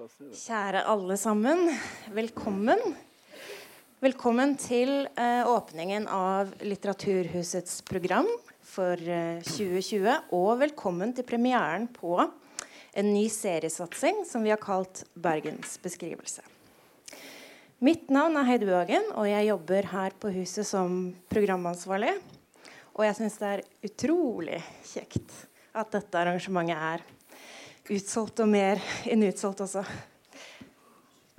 Kjære alle sammen. Velkommen. Velkommen til eh, åpningen av Litteraturhusets program for eh, 2020. Og velkommen til premieren på en ny seriesatsing som vi har kalt Bergens beskrivelse. Mitt navn er Heidi Bøhagen, og jeg jobber her på huset som programansvarlig. Og jeg syns det er utrolig kjekt at dette arrangementet er utsolgt og mer enn utsolgt også.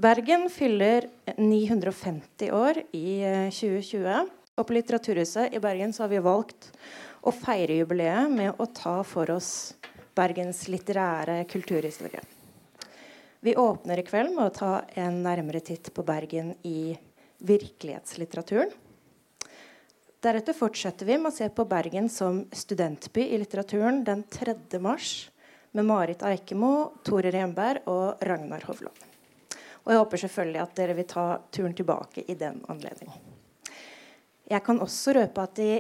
Bergen fyller 950 år i 2020. Og på Litteraturhuset i Bergen så har vi valgt å feire jubileet med å ta for oss Bergens litterære kulturhistorie. Vi åpner i kveld med å ta en nærmere titt på Bergen i virkelighetslitteraturen. Deretter fortsetter vi med å se på Bergen som studentby i litteraturen den 3. mars med Marit Eikemo, Tore Renberg og Ragnar Hovland. Og jeg håper selvfølgelig at dere vil ta turen tilbake i den anledning. Jeg kan også røpe at i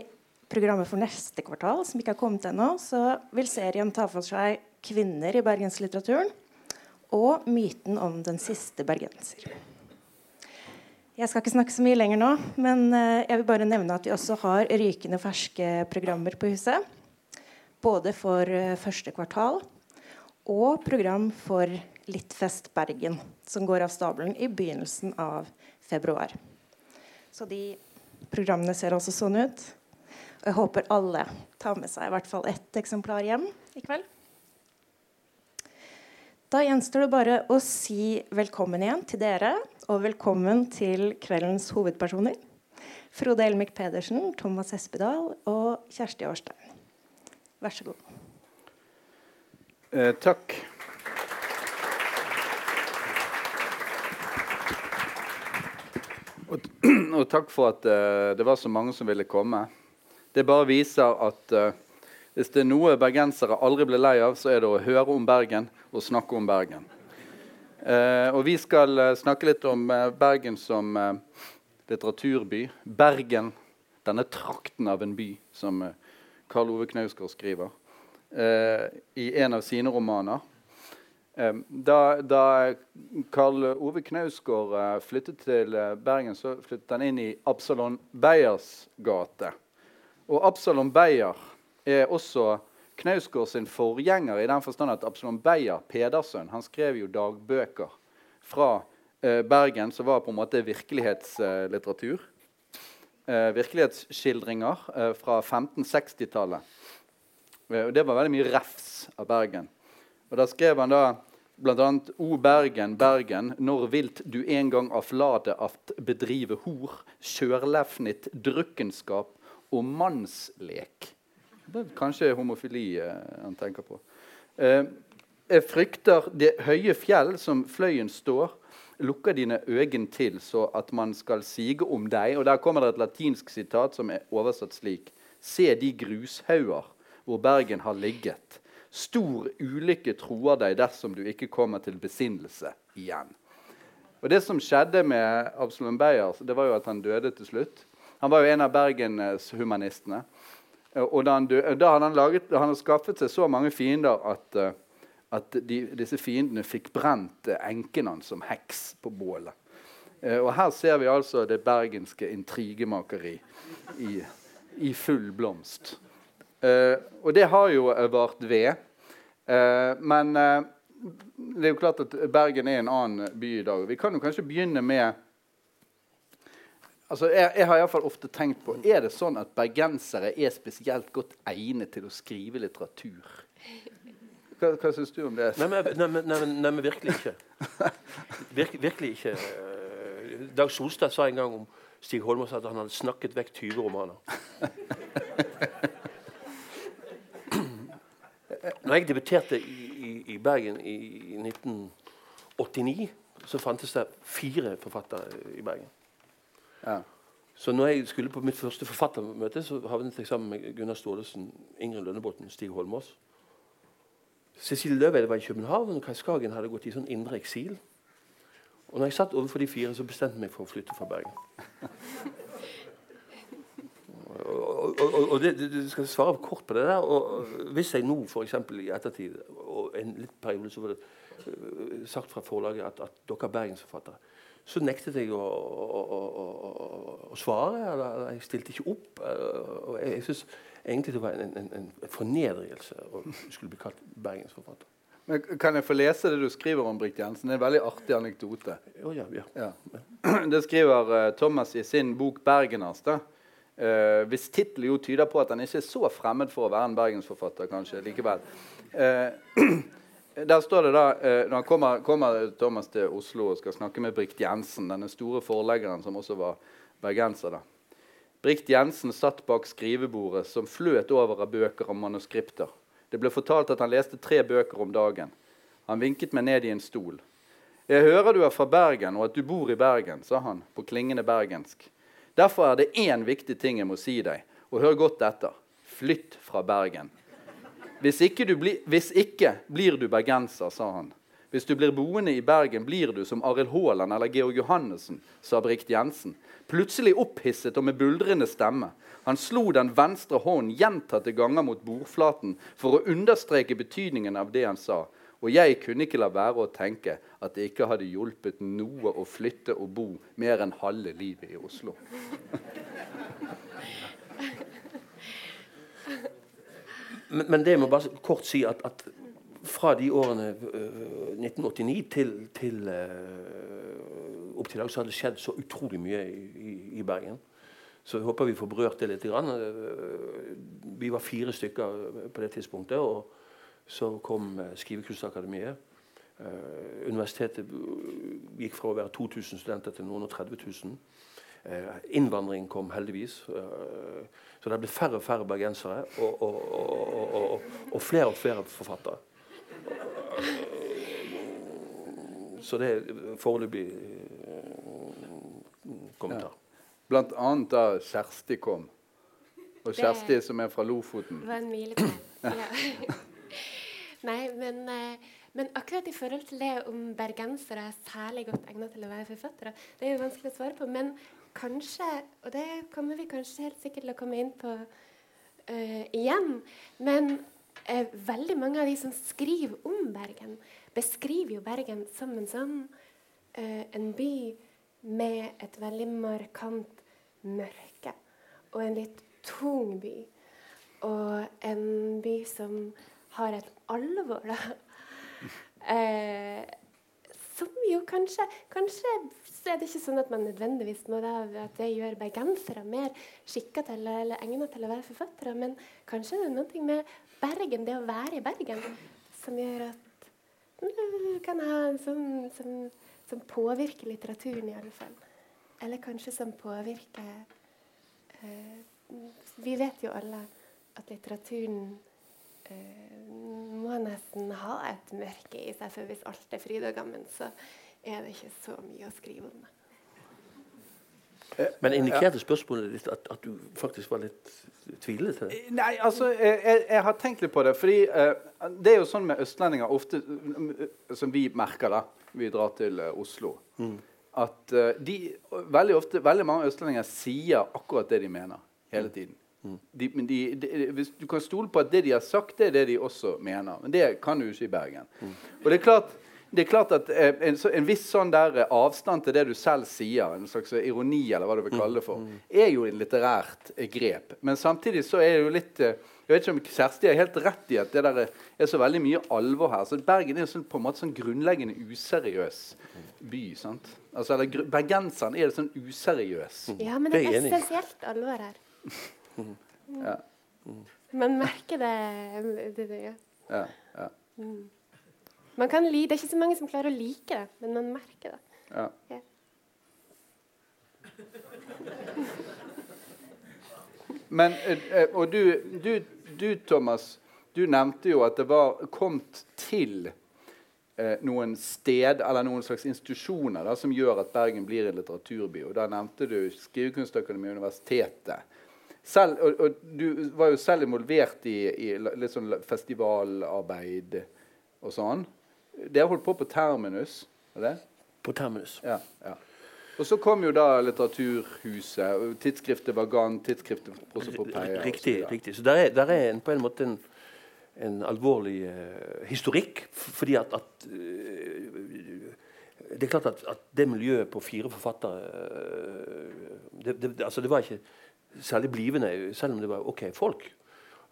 programmet for neste kvartal, som ikke har kommet ennå, så vil serien ta for seg kvinner i bergenslitteraturen og myten om den siste bergenser. Jeg skal ikke snakke så mye lenger nå, men jeg vil bare nevne at vi også har rykende ferske programmer på huset. Både for første kvartal og program for Littfest Bergen, som går av stabelen i begynnelsen av februar. Så de programmene ser altså sånn ut. Og jeg håper alle tar med seg i hvert fall ett eksemplar hjem i kveld. Da gjenstår det bare å si velkommen igjen til dere, og velkommen til kveldens hovedpersoner. Frode Elmik Pedersen, Thomas Espedal og Kjersti Årstein. Vær så god. Eh, takk. Og, og, takk for at uh, det var så mange som ville komme. Det bare viser at uh, hvis det er noe bergensere aldri blir lei av, så er det å høre om Bergen og snakke om Bergen. Uh, og vi skal snakke litt om Bergen som litteraturby. Bergen, denne trakten av en by, som Karl Ove Knausgård skriver i en av sine romaner. Da, da Karl Ove Knausgård uh, flyttet til uh, Bergen, så flyttet han inn i Absalon Beyers gate. Og Absalon Beyer er også Knausgård sin forgjenger i den forstand at Absalon Beyer Pedersen han skrev jo dagbøker fra Bergen, som var på en måte virkelighetslitteratur. virkelighetsskildringer fra 1560-tallet. Og det var veldig mye refs av Bergen. Og Da skrev han da bl.a.: O Bergen, Bergen, når vilt du en gang av flade aft bedrive hor, kjørlefnit, drukkenskap og mannslek. Det er kanskje homofili eh, han tenker på. Eh, jeg frykter det høye fjell som fløyen står, lukker dine øyne til så at man skal sige om deg. Og Der kommer det et latinsk sitat som er oversatt slik. Se de grushauger hvor Bergen har ligget. Stor ulykke troer deg dersom du ikke kommer til besinnelse igjen. Og Det som skjedde med Absalon Beyer, det var jo at han døde til slutt. Han var jo en av bergenshumanistene. Og da, han døde, da han, laget, han hadde skaffet seg så mange fiender at, eh, at de, disse fiendene fikk brent enken hans som heks på bålet. Eh, og her ser vi altså det bergenske intrigemakeri i, i full blomst. Uh, og det har jo vart ved. Uh, men uh, det er jo klart at Bergen er en annen by i dag. Vi kan jo kanskje begynne med altså Jeg, jeg har i fall ofte tenkt på Er det sånn at bergensere er spesielt godt egnet til å skrive litteratur? Hva, hva syns du om det? Nei, men, nei, nei, nei, men virkelig ikke. Virk, virkelig ikke. Dag Solstad sa en gang om Stig Holmås at han hadde snakket vekk 20 romaner. Når jeg debuterte i, i, i Bergen i, i, 1989, så fantes det fire forfattere i Bergen. Ja. Så når jeg skulle på mitt første forfattermøte, så havnet jeg sammen med Gunnar Staalesen, Ingrid Lønnebotn, Stig Holmås. Cecilie Løveide var i København, og Kai Skagen hadde gått i sånn indre eksil. Og når jeg satt overfor de fire, så bestemte jeg meg for å flytte fra Bergen. og, og, og det, du skal svare kort på det der. og Hvis jeg nå f.eks. i ettertid og en litt periode så var det sagt fra forlaget at, at dere er bergensforfattere, så nektet jeg å, å, å, å svare. Eller, jeg stilte ikke opp. Og jeg, jeg syns egentlig det var en, en, en fornedrelse å skulle bli kalt bergensforfatter. Men kan jeg få lese det du skriver om Brikt Jensen? Det er en veldig artig anekdote. Oh, ja, ja. Ja. Det skriver uh, Thomas i sin bok 'Bergeners'. Uh, hvis tittelen jo tyder på at han ikke er så fremmed for å være en bergensforfatter, kanskje likevel. Uh, der står det da, Når han kommer, kommer, Thomas til Oslo og skal snakke med Brikt Jensen, denne store forleggeren som også var bergenser. da. Brikt Jensen satt bak skrivebordet som fløt over av bøker og manuskripter. Det ble fortalt at han leste tre bøker om dagen. Han vinket meg ned i en stol. 'Jeg hører du er fra Bergen, og at du bor i Bergen', sa han på klingende bergensk. 'Derfor er det én viktig ting jeg må si deg, og hør godt etter. Flytt fra Bergen.' Hvis ikke, bli, hvis ikke blir du bergenser, sa han. Hvis du blir boende i Bergen, blir du som Arild Haaland eller Georg Johannessen, sa Brikt Jensen, plutselig opphisset og med buldrende stemme. Han slo den venstre hånden gjentatte ganger mot bordflaten for å understreke betydningen av det han sa. Og jeg kunne ikke la være å tenke at det ikke hadde hjulpet noe å flytte og bo mer enn halve livet i Oslo. men, men, det må bare kort si at, at fra de årene uh, 1989 til, til uh, opp til i dag så har det skjedd så utrolig mye i, i, i Bergen. Så jeg håper vi får berørt det litt. Eh, vi var fire stykker på det tidspunktet. og Så kom eh, Skrivekunstakademiet. Eh, universitetet gikk fra å være 2000 studenter til noen og 30 000. Innvandring kom heldigvis. Så det ble færre og færre bergensere og, og, og, og flere og flere forfattere. Så det er foreløpig kommentar. Blant annet da Kjersti kom. Og Kjersti som er fra Lofoten. Det var en milepæl. ja. Nei, men, eh, men, akkurat i forhold til det om bergensere er særlig godt egnet til å være forfattere, det er jo vanskelig å svare på. Men kanskje, og det kommer vi kanskje helt sikkert til å komme inn på uh, igjen Men uh, veldig mange av de som skriver om Bergen, beskriver jo Bergen som en sånn uh, en by med et veldig markant mørke. Og en litt tung by. Og en by som har et alvor, da. Eh, som jo kanskje Kanskje er det ikke sånn at man nødvendigvis må da, at det gjør bergensere mer skikka til eller egnet til å være forfattere, men kanskje det er noe med Bergen, det å være i Bergen, som gjør at du kan ha en sånn som, som påvirker litteraturen, i alle fall. Eller kanskje som påvirker eh, Vi vet jo alle at litteraturen må nesten ha et mørke i seg, for hvis alt er fryd og gammen, så er det ikke så mye å skrive om det. Men indikerte spørsmålet ditt at, at, du faktisk var litt tvilende til det? Nei, altså, jeg, jeg, har tenkt litt på det. fordi eh, det er jo sånn med østlendinger ofte, som vi merker da vi drar til Oslo. Mm at uh, de, veldig ofte, veldig mange østlendinger sier akkurat det de mener hele mm. Tiden. men De, de, hvis du kan stole på at det de har sagt, det er det de også mener. Men det kan du ikke i Bergen. Mm. Og det er klart, det er klart at eh, en, en, viss sånn der eh, avstand til det du selv sier, en slags ironi, eller hva du vil kalle det for, mm. er jo en litterært grep. Men samtidig så er det jo litt jeg vet ikke om Kjersti har helt rett i at det der er så veldig mye alvor her. Så Bergen er sånn, på en måte sånn grunnleggende useriøs by. sant? Altså, eller Bergenseren er sånn useriøs. Ja, men det er essensielt alvor her. Ja. Man merker det. det, det ja. Ja, ja. Mm. Man kan li, det er ikke så mange som klarer å like det, men man merker det. Ja. ja. Men, eh, og du, du du, Thomas, du nevnte jo at det var kommet til eh, noen sted eller noen slags institusjoner da, som gjør at Bergen blir en litteraturby. Og Da nevnte du Skrivekunstakademiet og universitetet. Selv, og, og, Du var jo selv involvert i, i litt sånn festivalarbeid og sånn. Dere holdt på på Terminus? Er det? På Terminus. Ja, ja. Og så kom jo da Litteraturhuset. Tidsskriftet gang, tidsskriftet Prosopopeia. Riktig. Så, riktig. så der er, der er en, på en måte en, en alvorlig uh, historikk. Fordi at, at uh, det, er klart at, at, det miljøet på fire forfattere det, det, altså det var ikke særlig blivende, selv om det var OK folk.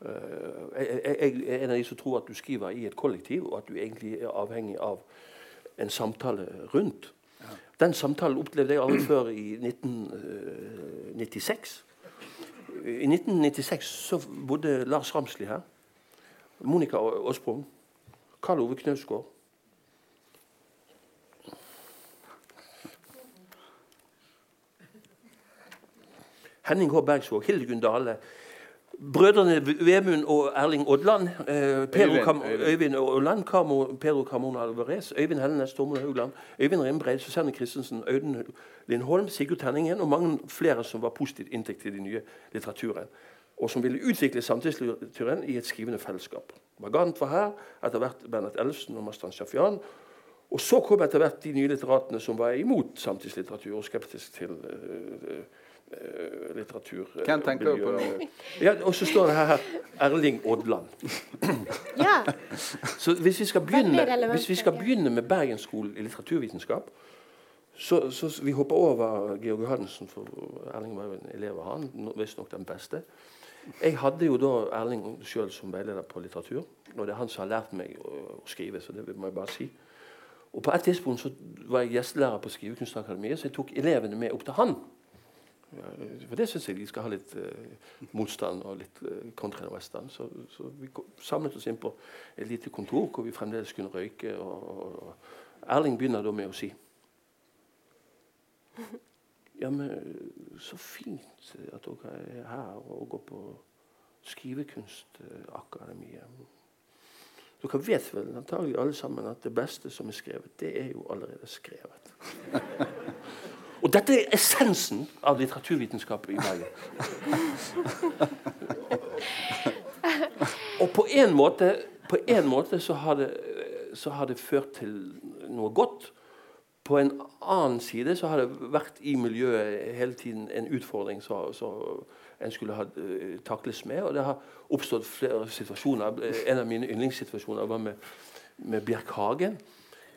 Jeg, jeg, er en av de som tror at du skriver i et kollektiv, og at du egentlig er avhengig av en samtale rundt. Ja. Den samtalen opplevde jeg aldri før i 1996. I 1996 så bodde Lars Ramsli her. Monica Aasprung. Karl Ove Knausgård. Henning H. Bergsvåg, Hildegunn Dale, Brødrene Vemund og Erling Odland, eh, Kam Øyvind Odland, Kamo, Pedro Carmona Alvarez, Øyvind Hellenes, Tormod Haugland, Øyvind Rimbreid, Susanne Christensen, Audun Lindholm, Sigurd Tenningen og mange flere som var positivt inntrykk til den nye litteraturen. Og som ville utvikle samtidslitteraturen i et skrivende fellesskap. Vagant var her, etter hvert Bernhard Ellefsen og Mastan Shafian. Og så kom etter hvert de nye litteratene som var imot samtidslitteratur og skeptisk til uh, litteratur. Uh, Hvem tenker du på nå? Ja, og så står det her Erling Odland. ja. Så hvis vi skal begynne, hvis vi skal begynne med Bergensskolen i litteraturvitenskap så, så, Vi hopper over Georg Johannessen, for Erling var jo en elev av han. Visstnok den beste. Jeg hadde jo da Erling sjøl som veileder på litteratur. Og det er han som har lært meg å, å skrive. så det må jeg bare si. Og På et tidspunkt så var jeg gjestelærer på Skrivekunstakademiet, så jeg tok elevene med opp til han. For det syns jeg de skal ha litt eh, motstand og litt eh, country og western. Så, så, vi samlet oss inn på et lite kontor hvor vi fremdeles kunne røyke. Og, og, og Erling begynner da med å si Ja, men så fint at dere er her og går på Skrivekunstakademiet. Dere vet vel antagelig alle sammen at det beste som er skrevet, det er jo allerede skrevet. Og dette er essensen av litteraturvitenskap i Bergen. Og på en måte, på en måte så, har det, så har det ført til noe godt. På en annen side så har det vært i miljøet hele tiden en utfordring så, så en skulle ha uh, takles med. Og det har oppstått flere situasjoner. En av mine yndlingssituasjoner var med, med Bjerk Hagen.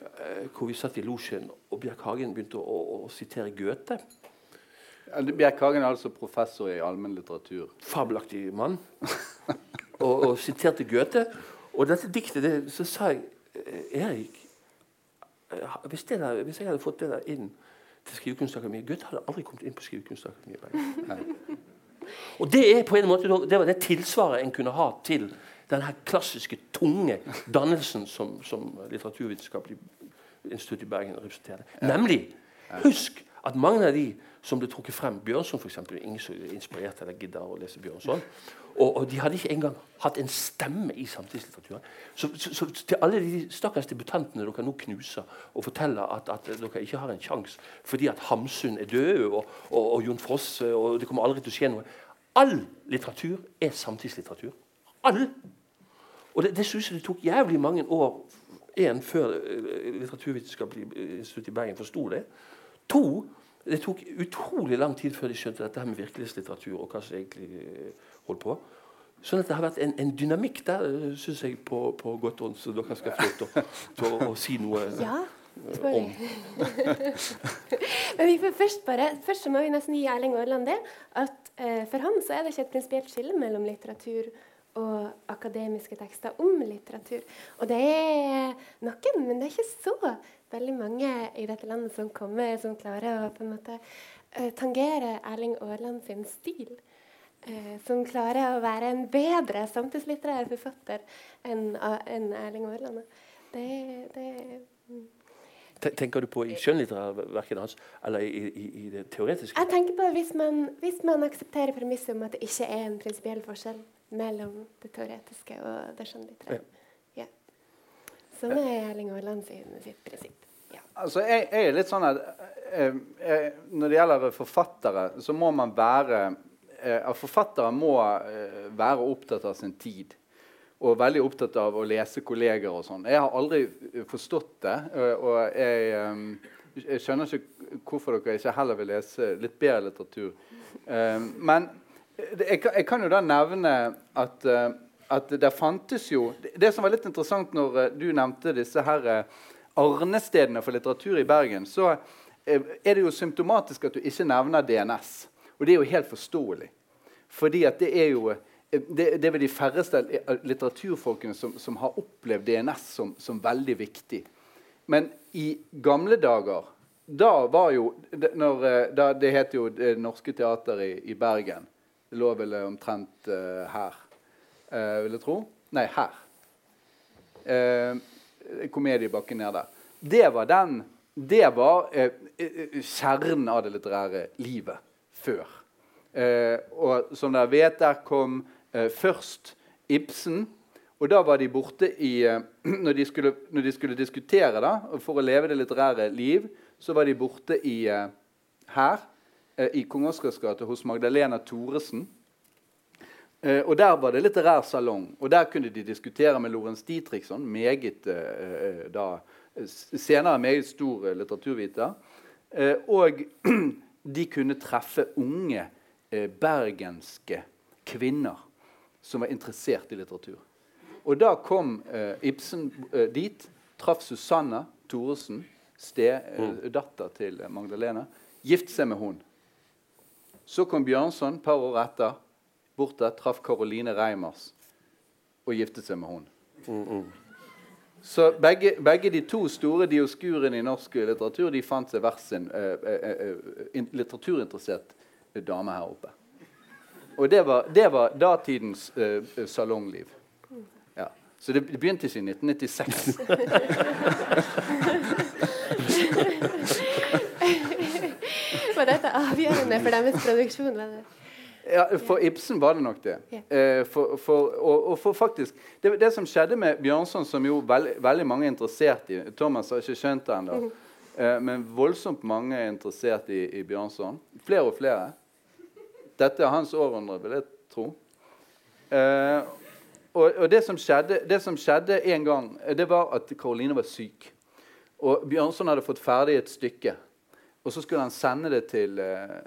Uh, hvor vi satt i losjen, og Bjerk Hagen begynte å, å, å sitere Goethe. Bjerk Hagen er altså professor i allmennlitteratur. Fabelaktig mann. og, og, siterte Goethe. Og dette diktet, det, så sa jeg eh, Erik hvis, der, hvis, jeg hadde fått det der inn til Skrivekunstakademiet Goethe hadde aldri kommet inn på Skrivekunstakademiet. Og det er på en måte det var det tilsvaret en kunne ha til den klassiske, tunge dannelsen som, som Litteraturvitenskapelig institutt i Bergen representerte. Nemlig Husk at mange av de som ble trukket frem, Bjørnson f.eks., ingen som inspirerte eller gidder å lese Bjørnson, og, og, de hadde ikke engang hatt en stemme i samtidslitteraturen. Så, så, så, til alle de stakkars debutantene dere nå knuser og forteller at, at dere ikke har en sjanse fordi at Hamsun er død, og, og, og Jon Fosse og det kommer aldri til å skje noe All litteratur er samtidslitteratur. All! Og det, det synes jeg det tok jævlig mange år en før uh, Litteraturvitenskapelig institutt i Bergen forsto det. To det tok utrolig lang tid før de skjønte dette her med virkelighetslitteratur. og hva som egentlig uh, holdt på. Sånn at det har vært en, en dynamikk der, uh, syns jeg, på, på godt ånd, så dere skal få lov til, å, si noe ja. Om. Men vi får først bare Først så må vi nesten gi Erling Aarland det. At eh, for ham så er det ikke et prinsipielt skille mellom litteratur og akademiske tekster om litteratur. Og det er noen, men det er ikke så veldig mange i dette landet som kommer som klarer å på en måte uh, tangere Erling Aarland sin stil. Uh, som klarer å være en bedre samtidslitterær forfatter enn uh, en Erling Aarland. Det, det mm. Tenker du på i skjønnlitterærverket hans, eller i, i, i, det teoretiske? Jeg tenker på Hvis man, hvis man aksepterer premisset om at det ikke er en prinsipiell forskjell mellom det teoretiske og det skjønnlitterære. Ja. Sånn er Erling Aaland sitt prinsipp. Ja. Altså, jeg, jeg, er litt sånn at eh, eh, Når det gjelder forfattere, så må man være eh, Forfattere må eh, være opptatt av sin tid og veldig opptatt av å lese kolleger og sånn. Jeg har aldri forstått det. Og jeg, jeg, skjønner ikke hvorfor dere ikke heller vil lese litt bedre litteratur. Men jeg, jeg kan jo da nevne at, at det fantes jo Det som var litt interessant når du nevnte disse her arnestedene for litteratur i Bergen, så eh, er det jo symptomatisk at du ikke nevner DNS. Og det er jo helt forståelig. Fordi at det er jo eh, det, det er vel de færreste litteraturfolkene som, som har opplevd DNS som, som, veldig viktig. Men i gamle dager da var jo når, eh, da, Det het jo Det Norske Teater i, i Bergen. Det lå vel omtrent uh, her, uh, vil jeg tro. Nei, her. Uh, komediebakken ned der. Det var den Det var kjernen av det litterære livet før. og som dere vet, der kom først Ibsen. Og da var de borte i når de, skulle, når de skulle diskutere da, for å leve det litterære liv, så var de borte i, her i Kong Oscars gate hos Magdalena Thoresen. Eh, og Der var det litterær salong, og der kunne de diskutere med Lorentz Dietrichson, meget, eh, da, senere meget stor litteraturviter. og de kunne treffe unge bergenske kvinner som var interessert i litteratur. Og da kom Ibsen dit, traff Susanna Thoresen, datter mm. til Magdalena, gifte seg med hun. Så kom Bjørnson et par år etter. Borte, traff Caroline Reimers og giftet seg med henne. Mm, mm. Så begge, begge, de to store dioskurene i norsk litteratur de fant seg hver sin uh, uh, uh, litteraturinteressert dame her oppe. Og det var, det var datidens salongliv. Ja. Så det begynte ikke i 1996. var dette for deres produksjon? Ja, For Ibsen var det nok det. Yeah. For, for, og, og, for faktisk det, det, som skjedde med Bjørnson, som jo veld, veldig mange er interessert i Thomas har ikke skjønt det ennå. Mm -hmm. Men voldsomt mange er interessert i, i, Bjørnson. Flere og flere. Dette er hans århundre, vil jeg tro. Eh, og, og det, som skjedde, det som skjedde en gang, det var at Karoline var syk. Og Bjørnson hadde fått ferdig et stykke og så skulle han sende det til eh,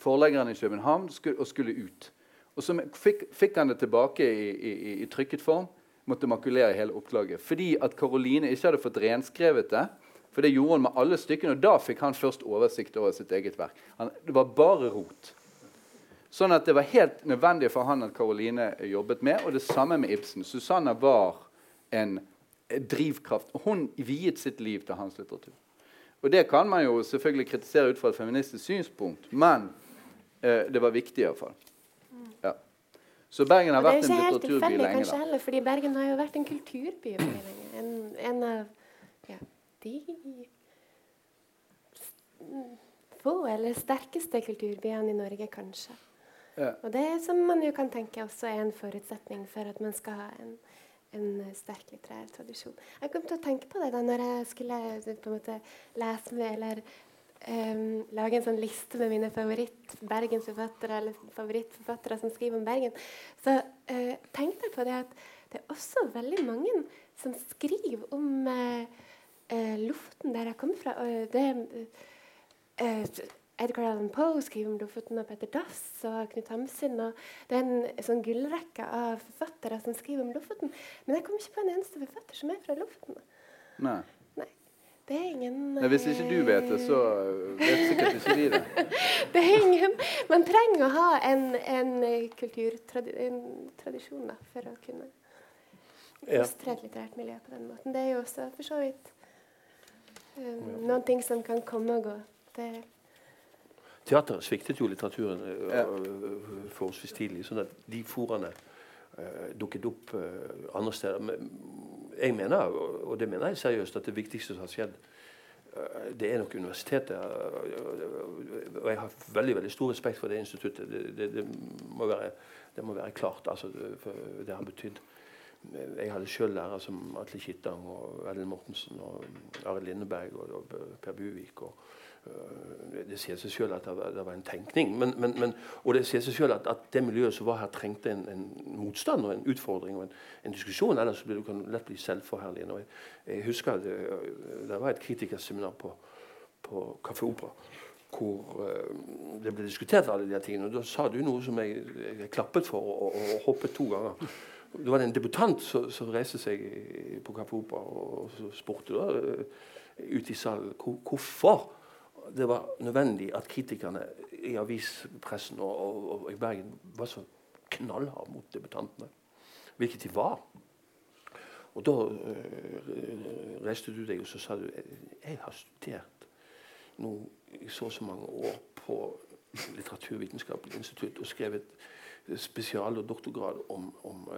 forleggeren i København og skulle ut. Og så fikk, fikk han det tilbake i, i, i, trykket form. Måtte makulere hele opplaget. Fordi at Karoline ikke hadde fått renskrevet det. For det gjorde hun med alle stykkene, og da fikk han først oversikt over sitt eget verk. Han, det var bare rot. Sånn at det var helt nødvendig for han at Karoline jobbet med. Og det samme med Ibsen. Susanna var en drivkraft. og Hun viet sitt liv til hans litteratur. Og det kan man jo selvfølgelig kritisere ut fra et feministisk synspunkt, men eh, det var viktig iallfall. Ja. Så Bergen har vært en litteraturby lenge. Kanskje heller, fordi Bergen har jo vært en kulturby veldig lenge. En, en av ja, de få eller sterkeste kulturbyene i Norge, kanskje. Ja. Og det som man jo kan tenke også er en forutsetning for at man skal ha en en sterk litterær tradisjon. Jeg kom til å tenke på det da når jeg skulle på en måte lese med eller um, lage en sånn liste med mine favoritt-bergensforfattere eller favorittforfattere som skriver om Bergen. Så uh, tenkte jeg på det at det er også veldig mange som skriver om uh, uh, Lofoten, der jeg kommer fra. og det Edgar Allan Poe skriver om Lofoten, og Petter Dass og Knut Hamsun. og Det er en sånn gullrekke av forfattere som skriver om Lofoten. Men jeg kommer ikke på en eneste forfatter som er fra Lofoten. Nei. Nei. Det er ingen Nei, Hvis ikke du vet det, så vet sikkert ikke vi det. det er ingen Man trenger å ha en, en kulturtradisjon da, for å kunne illustrere et litterært miljø på den måten. Det er jo også for så vidt um, noen ting som kan komme og gå. Det Teateret sviktet jo litteraturen uh, ja. forholdsvis tidlig. sånn at de foraene uh, dukket opp uh, andre steder. Men jeg mener, og det mener jeg seriøst, at det viktigste som har skjedd, det er nok universitetet. Og jeg har veldig veldig stor respekt for det instituttet. Det, det, det, må, være, det må, være, klart. Altså, det har betydd Jeg hadde sjøl lærere som Atle Kittang og Ellen Mortensen og Arild Lindeberg og, og Per Buvik. og Øh, det sier seg sjøl at det var, en tenkning. Men, men, men, og det sier seg sjøl at, at, det miljøet som var her, trengte en, en motstand og en utfordring og en, en diskusjon. Ellers ble du lett bli selvforherligende. Jeg, jeg, husker det, det var et kritikerseminar på, på Kafé Opera hvor uh, det ble diskutert alle de tingene. og Da sa du noe som jeg, jeg klappet for og, og, og hoppet to ganger. det var en debutant som reiste seg på Kaffe Opera og, og spurte da, ut i salen hvorfor det var nødvendig at kritikerne i avispressen og, og, og i Bergen var så knallharde mot debutantene. Hvilket de var. Og da øh, reiste du deg og så sa du jeg har studert nå i så og så mange år på Litteraturvitenskapelig institutt og skrevet spesial- og doktorgrad om, om uh,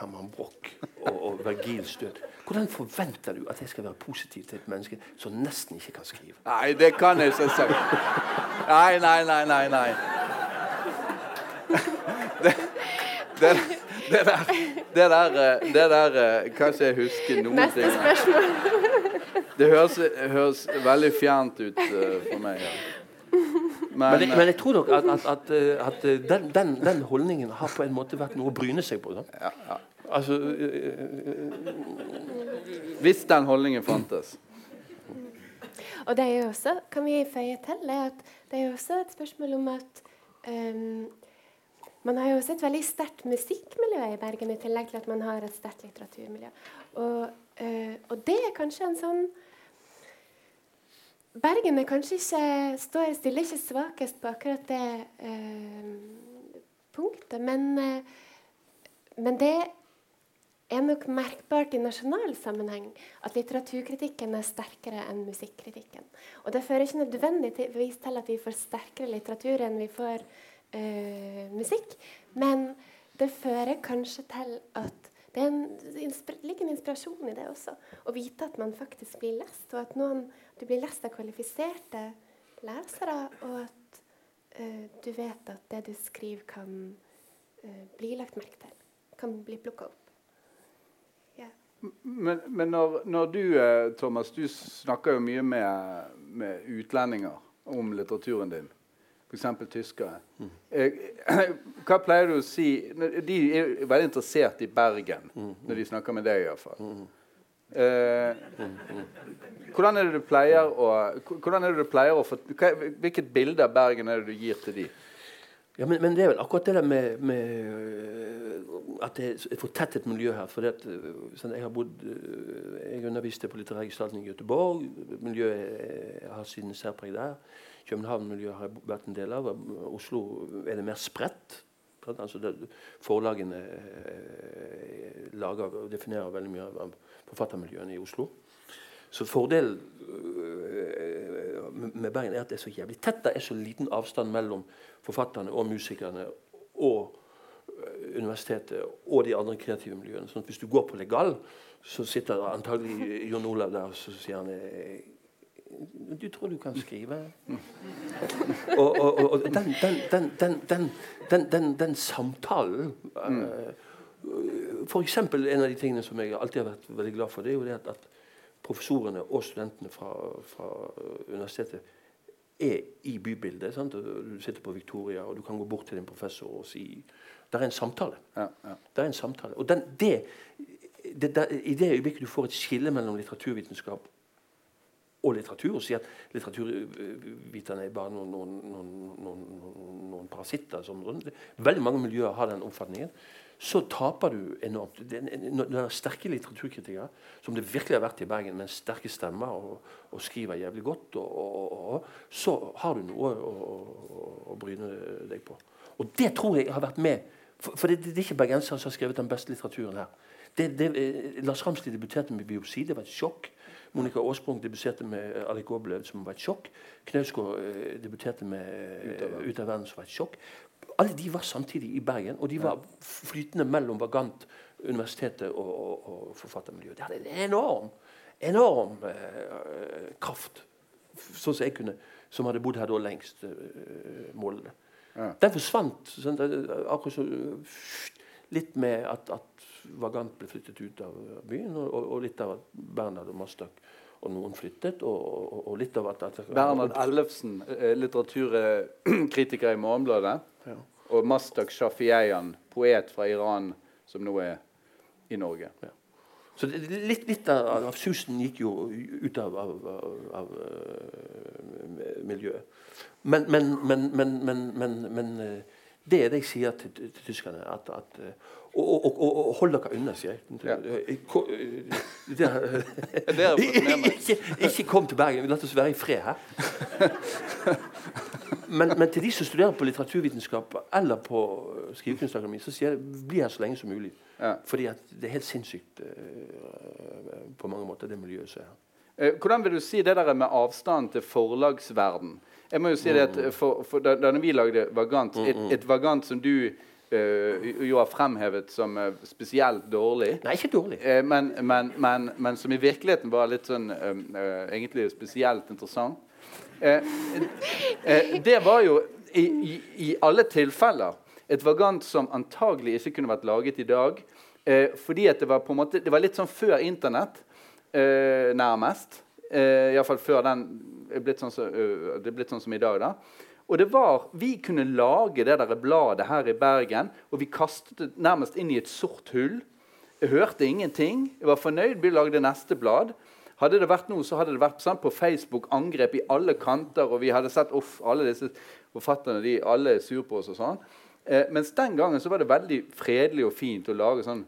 Herman Broch og, og Vergils død. Hvordan forventer du at jeg skal være positiv til et menneske som nesten ikke kan skrive? Nei, det kan jeg selvsagt. Nei, nei, nei, nei. nei. Det, det, det der, det der, eh, det der eh, kan ikke jeg huske noen Neste ting. spørsmål. Det høres, høres veldig fjernt ut uh, for meg. Ja. Men, Men, men jeg tror nok at, at, at, at den, den, den, holdningen har på en måte vært noe å bryne seg på. ja, ja. Altså, Hvis den holdningen fantes. Og det er jo også, kan vi føye til, at det er jo også et spørsmål om at um, man har jo også et veldig sterkt musikkmiljø i Bergen, i tillegg til at man har et sterkt litteraturmiljø. Og, uh, og, det er kanskje en sånn Bergen er kanskje ikke, står, stiller ikke svakest på akkurat det eh, punktet, men, eh, men det er nok merkbart i nasjonal sammenheng at litteraturkritikken er sterkere enn musikkritikken. Og Det fører ikke nødvendigvis til at vi får sterkere litteratur enn vi får eh, musikk, men det fører kanskje til at det en, ligger en inspirasjon i det også. Å vite at man faktisk blir lest, og at noen, du blir lest av kvalifiserte lesere, og at uh, du vet at det du skriver, kan uh, bli lagt merke til. Kan bli plukka opp. Men, men når, når, du, eh, Thomas, du snakker jo mye med, med utlendinger om litteraturen din. F.eks. tyskere. Mm. Hva pleier du å si De er veldig interessert i Bergen mm. når de snakker med deg, iallfall. Mm. Eh, hvordan er det du pleier å, hvordan er det du pleier å Hvilket bilde av Bergen er det du gir til dem? Ja, men, men, det er vel akkurat det der med, med øh, at det er et fortettet miljø her. For det, øh, sånn, jeg har bodd Jeg underviste på litterær gestaltning i Göteborg. Miljøet har sin særpreg der. København-miljøet har jeg vært en del av. Oslo er det mer spredt. Altså det, forlagene lager og definerer veldig mye av forfattermiljøene i Oslo. Så fordelen med Bergen er at det er så jævlig tett. Det er så liten avstand mellom forfatterne og musikerne og eh, universitetet og de andre kreative miljøene. Sånn at Hvis du går på legal, så sitter antagelig Jon Olav der og så sier han eh, du tror du kan skrive? og, og, og den, den, den, den, samtalen uh, For eksempel en av de tingene som jeg alltid har vært veldig glad for, det er jo det at, at professorene og studentene fra, fra universitetet er i bybildet. Sant? Du sitter på Victoria, og du kan gå bort til din professor og si Det er en samtale. Ja, ja. Det er en samtale. Og den, det, det, der, I det øyeblikket du får et skille mellom litteraturvitenskap og litteratur, og sier at litteraturviterne er bare noen, noen, noen, noen parasitter Sånn. Veldig mange miljøer har den oppfatningen så taper du enormt. Det er sterke litteraturkritikere, som det virkelig har vært i Bergen, med sterke stemmer og, og skriver jævlig godt, og, og, så har du noe å, å, bryne deg på. Og det tror jeg har vært med. For, for det, det, er ikke bergensere som har skrevet den beste litteraturen her. Det, det, eh, Lars Ramsli debuterte med biopsi. Det var et sjokk. Monica Aasprung debuterte med Ali Alec Goblev, som var et sjokk. Knausgård eh, debuterte med Ut av verden, som var et sjokk. Alle de var samtidig i Bergen, og de var flytende mellom Vagant, universitetet og, og, og forfattermiljøet. De hadde en enorm, enorm eh, kraft, sånn som jeg kunne, som hadde bodd her da lengst, eh, målene. Ja. Den forsvant. Sånn, akkurat så, litt med at, at, Vagant ble flyttet ut av byen, og, og litt av at Bernhard og Mastak og noen flyttet. Og, og, og litt av at, at Bernhard Ellefsen, eh, litteraturkritiker i Morgenbladet. Ja. Og Mastak Shafieian, poet fra Iran, som nå er i Norge. Ja. Så litt, litt av, av, susen gikk jo ut av, av, av uh, miljøet. Men, men, men, men, Det er det jeg sier til, til, til tyskerne. At, at, og, og, og, og, hold dere unna, sier jeg. Ja. ikke, ikke kom til Bergen. La oss være i fred her. Men, men, til de som studerer på litteraturvitenskap eller på Skrivekunstakademi, så sier jeg bli her så lenge som mulig. Ja. Fordi det er helt sinnssykt uh, på mange måter, det miljøet som er her. Eh, hvordan vil du si det der med avstand til forlagsverden? Jeg må jo si det at mm. for, for da, da vi lagde Vagant, et, mm, mm. et Vagant som du uh, jo har fremhevet som uh, spesielt dårlig Nei, ikke dårlig. Uh, men, men, men, men, som i virkeligheten var litt sånn egentlig spesielt interessant. det var jo i, i, i, alle tilfeller et Vagant som antagelig ikke kunne vært laget i dag. fordi at det var på en måte, det var litt sånn før Internett eh, nærmest. Eh, Iallfall før den er blitt sånn, så, uh, det er blitt sånn som i dag. da. Og det var, Vi kunne lage det der bladet her i Bergen, og vi kastet det nærmest inn i et sort hull. Jeg hørte ingenting. Jeg var fornøyd. Vi lagde neste blad. Hadde det vært noe, så hadde det vært sånn på Facebook angrep i alle kanter, og vi hadde sett off, alle disse forfatterne de, alle er sur på oss. og sånn. Eh, mens den gangen så var det veldig fredelig og fint å lage sånn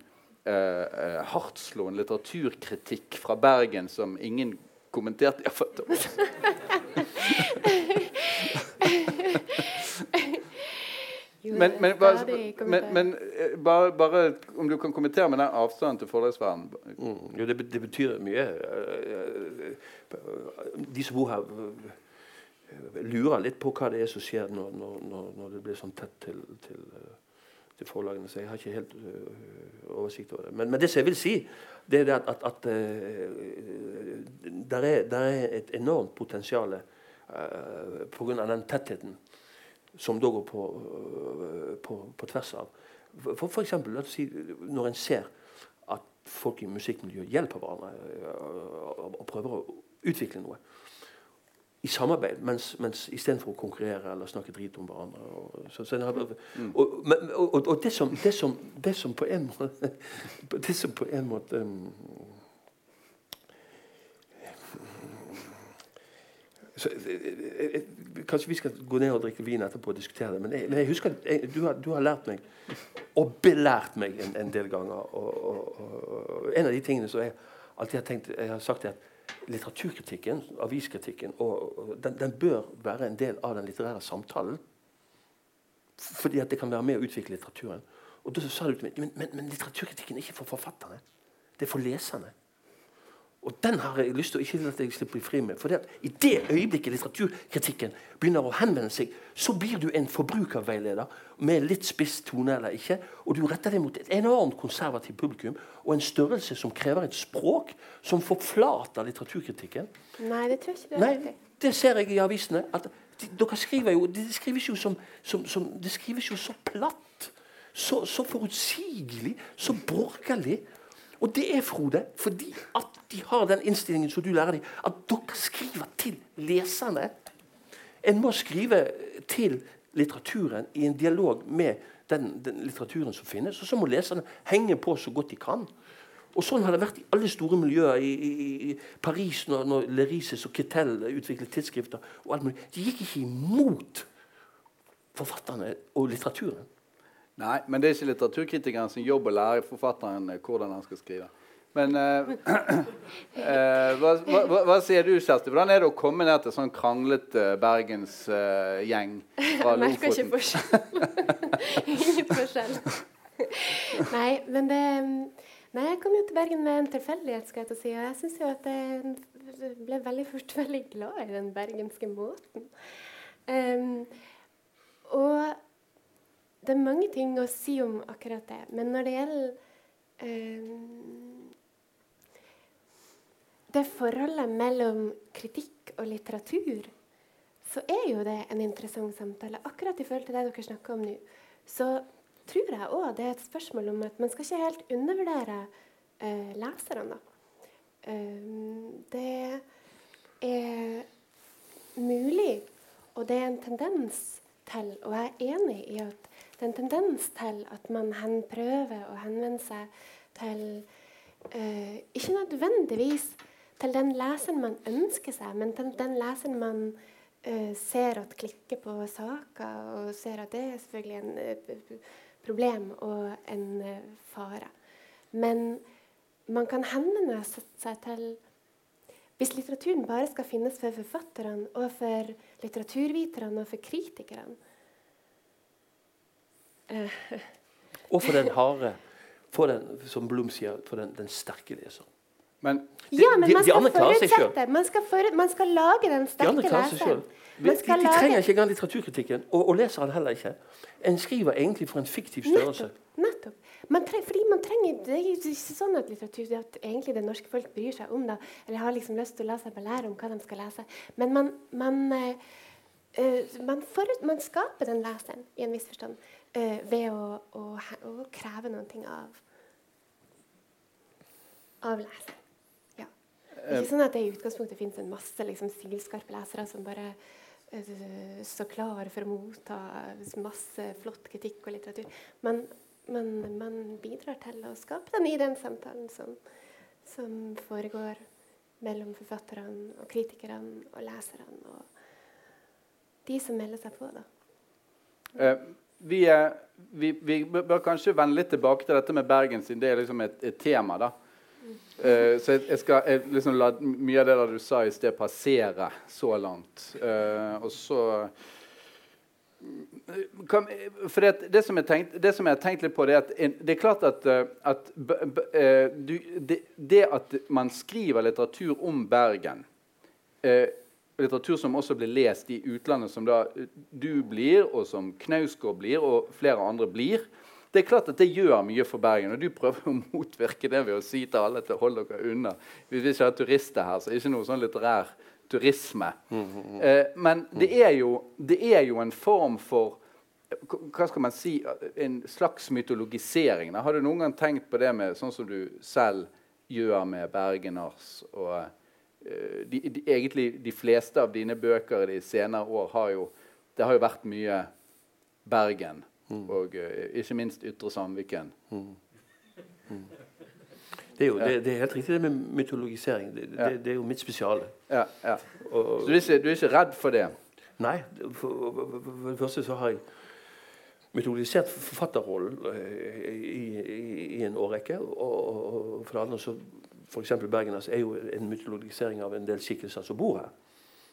eh, eh hardtslående litteraturkritikk fra Bergen som ingen kommenterte. men, men, bare, men, men eh, bare, bare, om du kan kommentere med den avstanden til forlagsverdenen? Mm, jo, det, det, betyr mye. De som bor her, lurer litt på hva det er som skjer når, når, når det blir sånn tett til, til til forlagene, så jeg har ikke helt uh, oversikt over det. Men, men, det som jeg vil si, det er at, at, at uh, der, er, der, er, et enormt potensial uh, pga. den tettheten som da går på, uh, på, på tvers av. For, for eksempel, si, når en ser at folk i musikkmiljøet hjelper hverandre og prøver å utvikle noe i samarbeid, mens, mens istedenfor å konkurrere eller snakke drit om hverandre. Og, så, så har, mm. og, og, og, det, som, det, som, det, som, på en måte Det som på en måte um, så, Kanskje vi skal gå ned og drikke vin etterpå og diskutere det. Men jeg, men jeg husker jeg, du, har, du, har, lært meg, og belært meg en, en del ganger. Og, en av de tingene som jeg alltid har tenkt Jeg har sagt, er at litteraturkritikken, aviskritikken, den, den, bør være en del av den litterære samtalen. Fordi at det kan være med å utvikle litteraturen. Og da sa du til meg men, men, men litteraturkritikken er ikke for forfatterne. Det er for leserne. Og den har jeg lyst til å ikke at jeg slipper fri med. For det I det øyeblikket litteraturkritikken begynner å henvende seg, så blir du en forbrukerveileder med litt spiss tone eller ikke. Og du retter deg mot et enormt konservativt publikum og en størrelse som krever et språk som forflater litteraturkritikken. Nei, det tror jeg ikke det er Nei, Det ser jeg i avisene. at de, dere skriver jo, Det skrives jo som, som, som det skrives jo så platt. Så, så forutsigelig. Så borgerlig. Og det er, Frode, fordi at de har den innstillingen som du lærer dem, at dere skriver til leserne. En må skrive til litteraturen i en dialog med den, den litteraturen som finnes. Og så må leserne henge på så godt de kan. Og Sånn har det vært i alle store miljøer. I, i, i Paris, når, når Lerises og Kittel utviklet tidsskrifter. og alt mulig. De gikk ikke imot forfatterne og litteraturen. Nei, men det er ikke litteraturkritikeren sin jobb å lære forfatteren eh, hvordan han skal skrive. Men uh, uh, hva, hva, hva, sier du, Kjersti? Hvordan er det å komme ned til sånn kranglete bergensgjeng uh, fra Lofoten? Merker ikke forskjell. Ingen forskjell. Nei, men det Nei, jeg kom jo til Bergen med en tilfeldighet, skal jeg til å si. Og jeg syns jo at jeg ble veldig fort veldig glad i den bergenske måten. Um, og det er mange ting å si om akkurat det. Men når det gjelder eh, det forholdet mellom kritikk og litteratur, så er jo det en interessant samtale. Akkurat i forhold til det dere snakker om nå, så tror jeg òg det er et spørsmål om at man skal ikke helt undervurdere eh, leserne. Eh, det er mulig, og det er en tendens til, og jeg er enig i at det er en tendens til at man prøver å henvende seg til uh, Ikke nødvendigvis til den leseren man ønsker seg, men til den leseren man uh, ser at klikker på saker, og ser at det er selvfølgelig en uh, problem og en fare. Men man kan henvende seg til Hvis litteraturen bare skal finnes for forfatterne og for litteraturviterne og for kritikerne Og for den harde, for den, som Blom sier, for den, den sterke leseren. Men, de, ja, men man, de, de skal forutsette. Man skal, for, man skal lage den sterke leseren. De, de, trenger ikke engang litteraturkritikken, og, og leseren heller ikke. En skriver egentlig for en fiktiv størrelse. Nettopp. nettopp. Man treng, fordi man trenger, Det er ikke sånn at litteratur det at egentlig det norske folk bryr seg om det, eller har liksom lyst til å la seg belære om hva de skal lese. Men man, man, uh, man, forut, man skaper den leseren i en viss forstand uh, ved å, å, å, kreve noe av, av leseren. Ja. Ikke sånn at det i utgangspunktet finnes en masse liksom, stilskarpe lesere som bare eh, står klar for å motta masse flott kritikk og litteratur. Men men man bidrar til å skape den i den samtalen som, som foregår mellom forfatterne og kritikerne og leserne og de som melder seg på. da. Eh, vi, er, vi, vi, bør kanskje vende litt tilbake til dette med Bergen, siden det er liksom et, et tema. da. Eh, så jeg, jeg skal jeg liksom la mye av det du sa i sted, passere så langt. Uh, og så kan, for det, det, som tenkt, det, som jeg har tenkt litt på, det er at det er klart at, at b, b, du, det, det, at man skriver litteratur om Bergen eh, Litteratur som også blir lest i utlandet, som da du blir, og som Knausgård blir, og flere andre blir. Det er klart at det gjør mye for Bergen. Og du prøver å motvirke det ved å si til alle til hold dere unna. Hvis Vi ikke har turister her, så er det ikke noe sånn litterær turisme. Mm, mm, eh, men det er, jo, det er, jo, en form for hva skal man si, en slags mytologisering. Har du noen gang tenkt på det med sånn som du selv gjør med bergeners og de, de, egentlig de fleste av dine bøker de senere år har jo det har jo vært mye Bergen. Mm. Og uh, ikke minst Ytre Sandviken. Mm. Mm. Det er, jo, det, det er helt riktig det med mytologisering. Det, det, det er jo mitt spesiale. Ja, ja. Og, så du er, ikke, du er, ikke, redd for det? Nei. For, for det første så har jeg mytologisert forfatterrollen eh, i, i, i, en årrekke. Og, og, for det andre så F.eks. Bergenas er jo en mytologisering av en del skikkelser som bor her.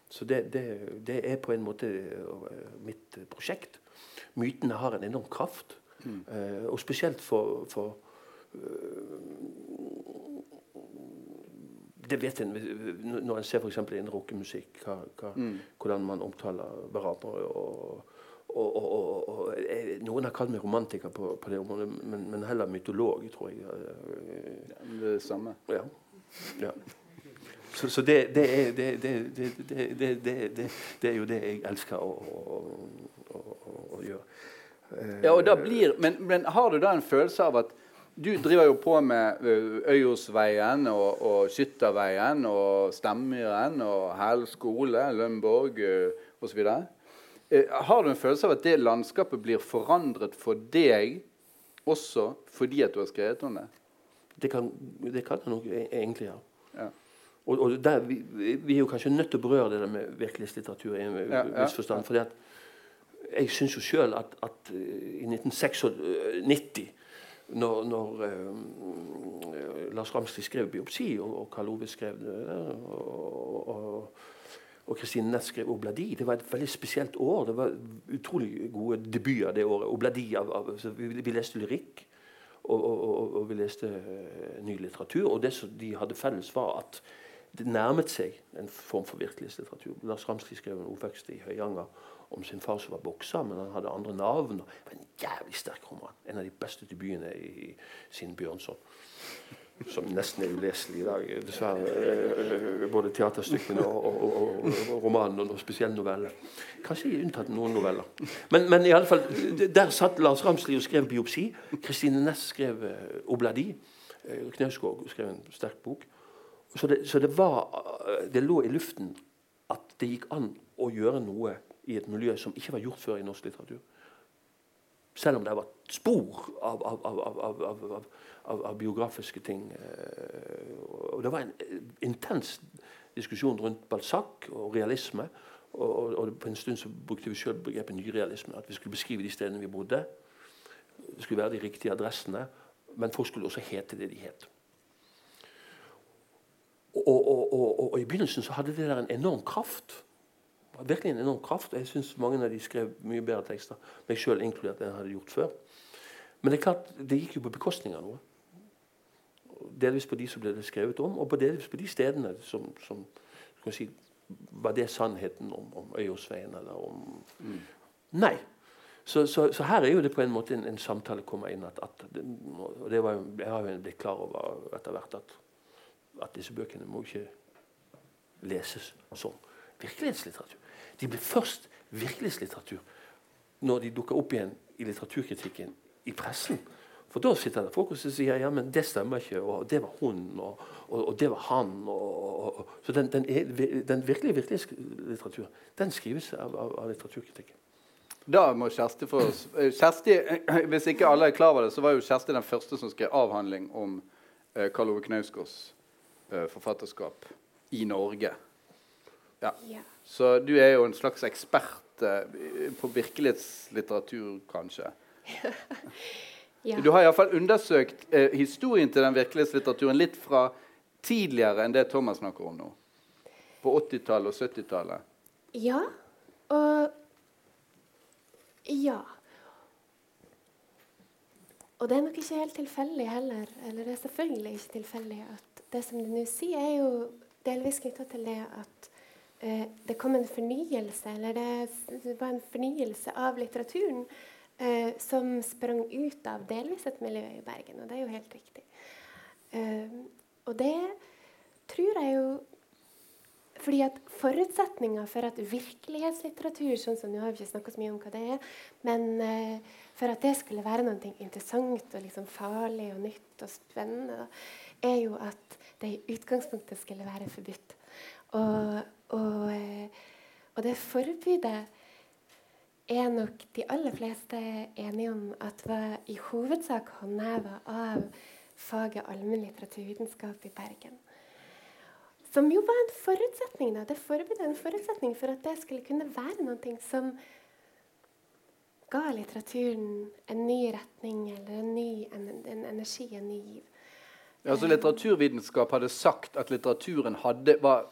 Så det, det, er på en måte eh, mitt prosjekt. Mytene har en enorm kraft. Mm. Eh, og spesielt for, for det vet en når en ser f.eks. innen rockemusikk, mm. hvordan man omtaler hverandre. Og, og, og, og, noen har kalt meg romantiker på, på det området, men, men, heller mytolog, tror jeg. Ja, det samme. Ja. ja. Så, så det, det, er, det, det, er jo det jeg elsker å, å, å, å gjøre. Ja, og da blir, men, men har du da en følelse av at du driver jo på med Øyosveien og, og Skytterveien og Stemmyren og Hæl skole, Lønborg osv. Har du en følelse av at det landskapet blir forandret for deg også fordi at du har skrevet om det? Det kan, det kan jeg nok e-, egentlig, ja. ja. Og, og der, vi, vi, er jo kanskje nødt til å berøre det der med virkelighetslitteratur i en ja, viss forstand. Ja. fordi at jeg syns jo sjøl at, at, i 1996 når, når uh, Lars Ramsli skrev 'Biopsi', og, og Karl Ove skrev det, og, og Kristine Næss skrev 'Obladi'. Det var et veldig spesielt år. Det var utrolig gode debuter det året. Obladi av, av vi, vi, leste lyrikk, og, og vi leste uh, ny litteratur. Og det som de hadde felles, var at det nærmet seg en form for virkelighetslitteratur. Lars Ramsli skrev en oppvekst i Høyanger om sin far som var bokser, men han hadde andre navn. Det var en jævlig sterk roman. En av de beste debutene i sin Bjørnson. Som nesten er uleselig i dag, dessverre. Eh, både teaterstykkene og, og, og, og romanene, og spesielt noveller. Kanskje unntatt noen noveller. Men, men i alle fall, der satt Lars Ramsli og skrev 'Biopsi'. Kristine Næss skrev uh, 'Obladi'. Knausgård skrev en sterk bok. Så, det, så det, var, det lå i luften at det gikk an å gjøre noe i et miljø som ikke var gjort før i norsk litteratur. Selv om det var spor av, av, av, av biografiske ting. Og det var en intens diskusjon rundt Balzac og realisme. Og, og, og, på en stund så brukte vi selv begrepet nyrealisme. At vi skulle beskrive de stedene vi bodde. Det skulle være de riktige adressene. Men folk skulle også hete det de het. Og, og, i begynnelsen så hadde det der en enorm kraft. Virkelig en enorm kraft. Jeg syns mange av de skrev mye bedre tekster, meg sjøl inkludert, enn jeg hadde gjort før. Men det er klart, det gikk jo på bekostning av noe. Delvis på de som ble det skrevet om, og på delvis på de stedene som, som si, var det sannheten om, om Øyosveien eller om mm. Nei. Så, så, så, her er jo det på en måte en, en samtale kommer inn at, at det, og det var, Jeg har jo blitt klar over etter hvert at, at disse bøkene må ikke leses som virkelighetslitteratur. De blir først virkelighetslitteratur når de dukker opp igjen i litteraturkritikken i pressen. For da sitter det folk og sier ja, men det stemmer ikke, og det var hun, og, og, og det var han. Og, så den, den, er, den virkelige virkelighetslitteraturen den skrives av, av, av litteraturkritikken. Da må Kjersti få eh, Kjersti, Hvis ikke alle er klar over det, så var jo Kjersti den første som skrev avhandling om eh, Karl Ove Knausgårds eh, forfatterskap i Norge. Ja. ja. Så du er jo en slags ekspert eh, på virkelighetslitteratur, kanskje. Ja. Du har iallfall undersøkt eh, historien til den virkelighetslitteraturen litt fra tidligere enn det Thomas snakker om nå. På 80-tallet og 70-tallet. Ja. Og Ja. Og det er nok ikke helt tilfeldig heller. Eller det er selvfølgelig ikke tilfeldig at det som du nå sier, er jo delvis knytta til det at eh, det kom en fornyelse, eller det, var en fornyelse av litteraturen eh, som sprang ut av delvis et miljø i Bergen. Og det er jo helt riktig. Eh, og det tror jeg jo fordi at Forutsetninga for at virkelighetslitteratur sånn som Nå har vi ikke snakka så mye om hva det er, men eh, for at det skulle være noe interessant og liksom farlig og nytt og spennende, da, er jo at det i utgangspunktet skulle være forbudt. Og, og, eh, og det forbudet er nok de aller fleste enige om at var i hovedsak håndheva av faget allmennlitteraturvitenskap i Bergen. Som jo var en forutsetning da, det forberedte en forutsetning for at det skulle kunne være noe som ga litteraturen en ny retning eller en ny en, en energi, en ny giv. Ja, altså Litteraturvitenskap hadde sagt at litteraturen hadde, var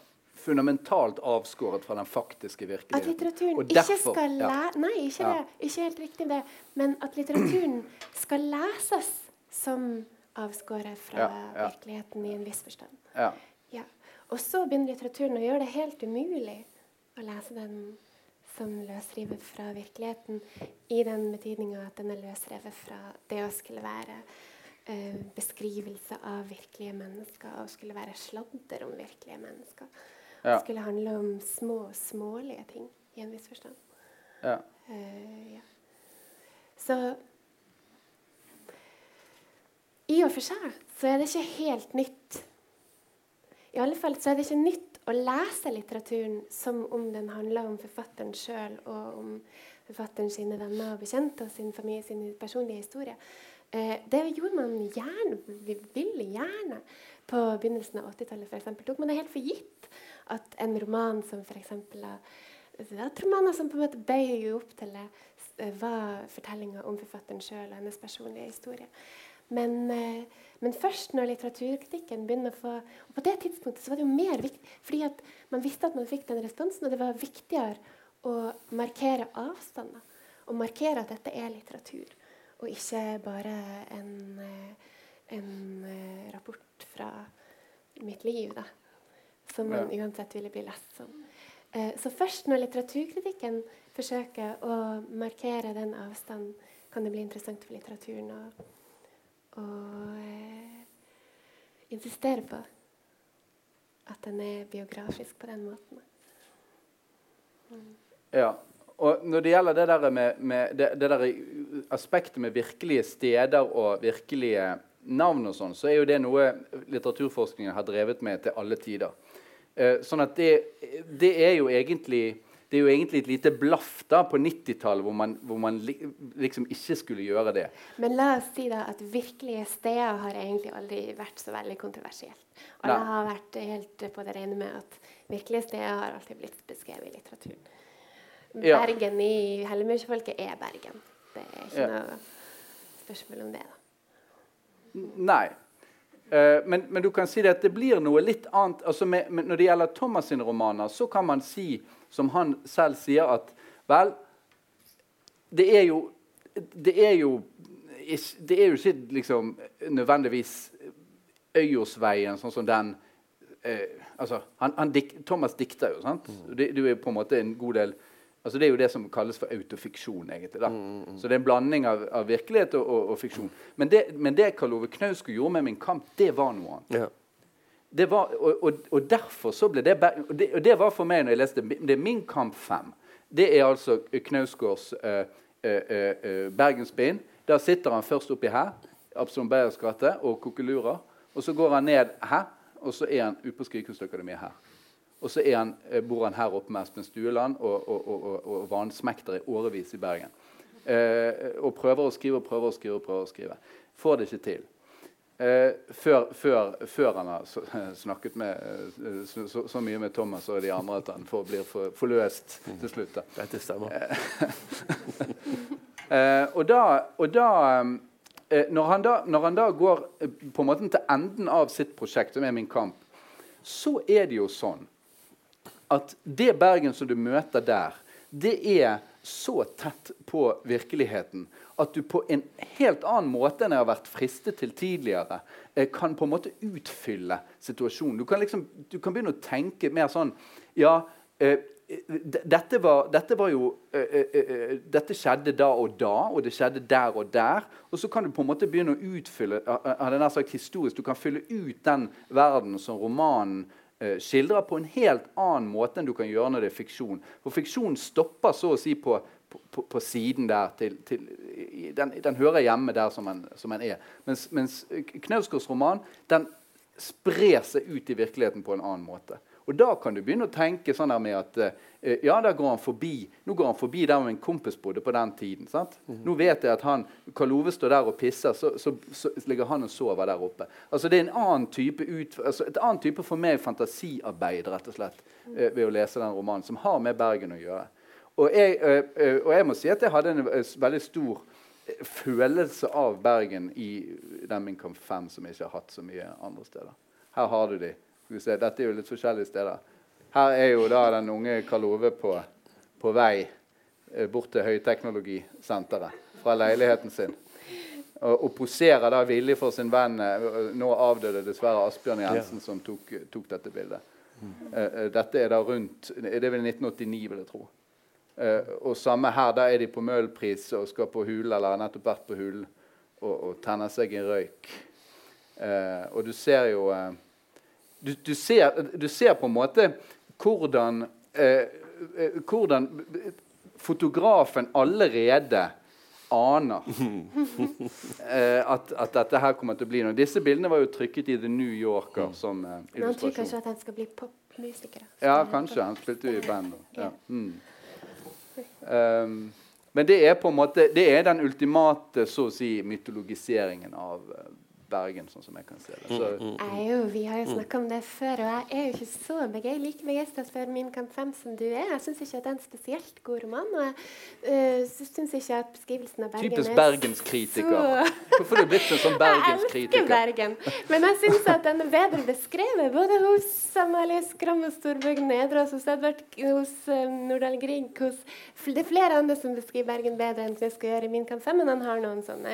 fundamentalt avskåret fra den faktiske virkeligheten. At litteraturen derfor, ikke skal lære ja. Nei, ikke, ja. det, ikke helt riktig det. Men at litteraturen skal leses som avskåret fra ja, virkeligheten i en viss forstand. Ja. Og så begynner litteraturen å gjøre det helt umulig å lese den som løsrivet fra virkeligheten, i den betydninga at den er løsrevet fra det å skulle være uh, beskrivelse av virkelige mennesker og skulle være sladder om virkelige mennesker. Ja. skulle handle om små, smålige ting i en viss forstand. Ja. Uh, ja. Så i og for seg så er det ikke helt nytt. I alle fall så er det ikke nytt å lese litteraturen som om den handler om forfatteren sjøl og om forfatteren sine venner og bekjente og sin familie sin personlige historie. Eh, det gjorde man gjerne, ville gjerne på begynnelsen av 80-tallet. Tok man det helt for gitt at en roman som f.eks. At romaner som på en måte bøyer jo opp til det, eh, var fortellinger om forfatteren sjøl og hennes personlige historie. Men, eh, men, først når litteraturkritikken begynner å få og På det tidspunktet så var det jo mer viktig, fordi at man visste at man fikk den responsen, og det var viktigere å markere avstander. Og markere at dette er litteratur, og ikke bare en, eh, en rapport fra mitt liv. da som man ja. uansett ville bli lest som. Eh, så først når litteraturkritikken forsøker å markere den avstanden, kan det bli interessant for litteraturen å, å eh, insistere på at den er biografisk på den måten. Mm. Ja. Og når det gjelder det der med, med det, det der aspektet med virkelige steder og virkelige navn, og sånn, så er jo det noe litteraturforskningen har drevet med til alle tider. Eh, sånn at det, det, er jo egentlig det er jo egentlig et lite blaff da på 90-tallet hvor, man, hvor man liksom ikke skulle gjøre det. Men la oss si da at virkelige steder har egentlig aldri vært så veldig kontroversielt. Alle Nei. har vært helt på det rene med at virkelige steder har alltid blitt beskrevet i litteraturen. Ja. Bergen i Hellemyrsfolket er Bergen. Det er ikke ja. noe spørsmål om det. da. Nei. Uh, men, men, du kan si det at det blir noe litt annet altså med, med, Når det gjelder Thomas' sine romaner, så kan man si, som han selv sier, at vel Det er jo Det er jo, det er jo ikke liksom nødvendigvis Øyosveien, sånn som den eh, altså, han, han dik, Thomas dikter jo, sant? Mm. Det, det er på en måte en god del Altså Det er jo det som kalles for autofiksjon. egentlig da. Mm, mm, mm. Så det er en blanding av, av virkelighet og, og, og, fiksjon. Men det, men det Karl Ove Knausgård gjorde med Min kamp, det var noe annet. Ja. Det var, og, og, derfor så ble det, det, Og det var for meg når jeg leste det er Min kamp 5. Det er altså Knausgårds uh, uh, uh, bergensbind. Der sitter han først oppi her, Absalon Beyers gate, og kokelurer. Og så går han ned her, og så er han på Skrivekunstakademiet her. Og så han, eh, bor han her oppe med Espen Stueland og, og, og, og vansmekter i årevis i Bergen. Eh, og prøver å skrive og prøver å skrive og prøver å skrive. Får det ikke til. Eh, før, før, før, han har snakket med, eh, så, så, så, mye med Thomas og de andre at han får, blir for, forløst til slutt. Dette stemmer. eh, og da, og da eh, når, han da, når han da går på en måte til enden av sitt prosjekt, som er Min kamp, så er det jo sånn at det Bergen som du møter der, det er så tett på virkeligheten at du på en helt annen måte enn jeg har vært fristet til tidligere, eh, kan på en måte utfylle situasjonen. Du kan, liksom, du kan begynne å tenke mer sånn Ja, eh, dette, var, dette var, jo eh, Dette skjedde da og da, og det skjedde der og der. Og så kan du på en måte begynne å utfylle av den sagt historisk, Du kan fylle ut den verden som romanen skildrer på en helt annen måte enn du kan gjøre når det er fiksjon. For fiksjon stopper så å si på, på, på siden der. Til, til, den, den, hører hjemme der som den, som en er. Mens, mens Knausgårds roman den sprer seg ut i virkeligheten på en annen måte. Og da kan du begynne å tenke sånn her med at uh, ja, der går han forbi Nå går han forbi der min kompis bodde på den tiden. sant? Mm -hmm. Nå vet jeg at han, Karl Ove står der og pisser, så, så, så, ligger han og sover der oppe. Altså Det er en annen type ut, altså et annet type for meg fantasiarbeid rett og slett, uh, ved å lese den romanen, som har med Bergen å gjøre. Og jeg, uh, og jeg må si at jeg hadde en veldig stor følelse av Bergen i den Min Kamp 5 som jeg ikke har hatt så mye andre steder. Her har du de dette er jo litt forskjellige steder. Her er jo da den unge Karl Ove på, på vei eh, bort til høyteknologisenteret fra leiligheten sin. Og, og, poserer da villig for sin venn eh, Nå avdøde dessverre Asbjørn Jensen, som tok, tok dette bildet. Uh, dette er da rundt Det er vel 1989, vil jeg tro. Uh, og samme her. Da er de på Møhlenpris og skal på Hulen, eller har nettopp vært på Hulen og, og tenner seg en røyk. Uh, og du ser jo du, du, ser, du, ser, på en måte hvordan, eh, eh hvordan fotografen allerede aner eh, at, at, dette her kommer til å bli noe. Disse bildene var jo trykket i The New Yorker som eh, illustrasjon. Han tror kanskje at han skal bli popmusiker? Ja, kanskje. Han spilte jo i band. Ja. Mm. Um, men det er på en måte Det er den ultimate så å si mytologiseringen av uh, Bergen, sånn som jeg kan se det. Så, mm, mm, jo, vi har jo snakka om det før, og jeg er jo ikke så begeistret, like begeistra for Min kamp 5 som du er. Jeg syns ikke at det er en spesielt god roman. Og jeg uh, syns ikke at beskrivelsen av Bergen Typisk bergenskritiker. Så... Hvorfor er du blitt en sånn bergenskritiker? Jeg elsker Bergen, men jeg syns at den er bedre beskrevet, både hos Amalie Skram og Storbøg Nedre, hos Edvard, hos um, Nordahl Grieg, hos Det er flere andre som beskriver Bergen bedre enn jeg skal gjøre i Min kamp 5, men han har noen sånne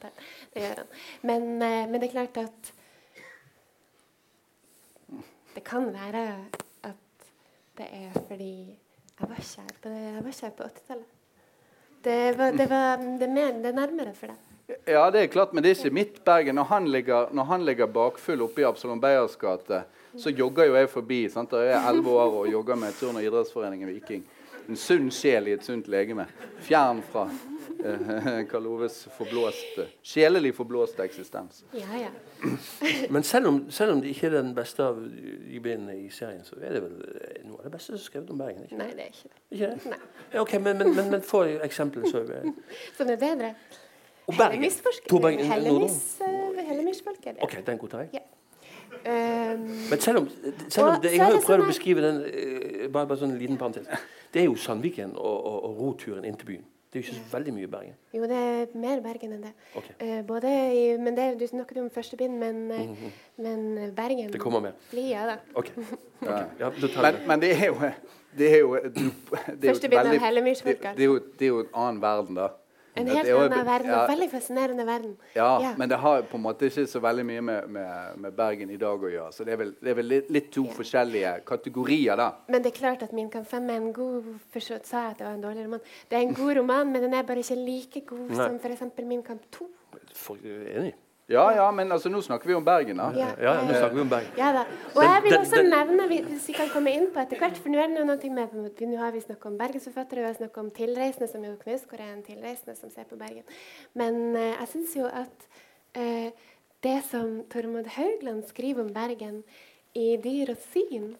til. Det gjør men, eh, men, det er klart at det kan være at det er fordi jeg var kjær på, det, på 80-tallet. Det, var, det, var, det, det er nærmere for deg. Ja, det er klart, men det er ikke mitt Bergen. Når han ligger, når han ligger bakfull oppe i Absalon Beyers gate, så jogger jo jeg forbi. Sant? Jeg er elleve år og jogger med turn- og idrettsforeningen Viking. En sunn sjel i et sunt legeme. Fjern fra Eh, Karl Oves forblåste, sjelelig forblåste eksistens. Ja, ja. Men selv om, selv om, det ikke er den beste av de bindene i serien, så er det vel noe av det beste som er skrevet om Bergen. ikke? Nei, det er ikke det. Ikke det? Nei. Ja, ok, Men, men, men, men få eksempler. Så, Som er bedre. og Bergen. Hellemis-folket. er det. Ok, den godtar jeg. Ja. Um, Men selv om, selv om det, Jeg har jo prøvd sånn å beskrive den eh, bare, bare sånn en liten parentes. Det er jo Sandviken og, og, og roturen inn til byen. Det er jo ikke så veldig mye Bergen. jo, det er mer Bergen enn det. Okay. Uh, både i, men det, Du snakket om første bind, men, eh, men Bergen. Det kommer mer. Lia, da. Ok. okay. Ja, da tar Men, det. men det er jo det er jo, det er jo Første bind av veldig- det, det, er jo, det er jo en annen verden, da. En helt jo- annen verden. ja, veldig fascinerende verden. Ja, Ja. men det har på en måte ikke så veldig mye med, med, med Bergen i dag å gjøre. Så det er vel, det er vel litt, litt to forskjellige kategorier, da. Men det er klart at Min 5 er en god forstått, sa jeg at det var en dårlig roman. Det er en god roman, men den er bare ikke like god Nei. som f.eks. Min Kamp 2. For, enig. Ja, ja, men altså, nå snakker vi om Bergen, da. Ja. Ja, nå snakker vi om Bergen. Ja da. Og jeg vil også nevne, hvis vi kan komme inn på etter hvert, for nå er det noe med Nå har vi snakket om bergensforfattere, vi har snakket om tilreisende, som jo Knausgård er en tilreisende som ser på Bergen. Men eh, jeg syns jo at eh, det som Tormod Haugland skriver om Bergen i 'Dyr og syn',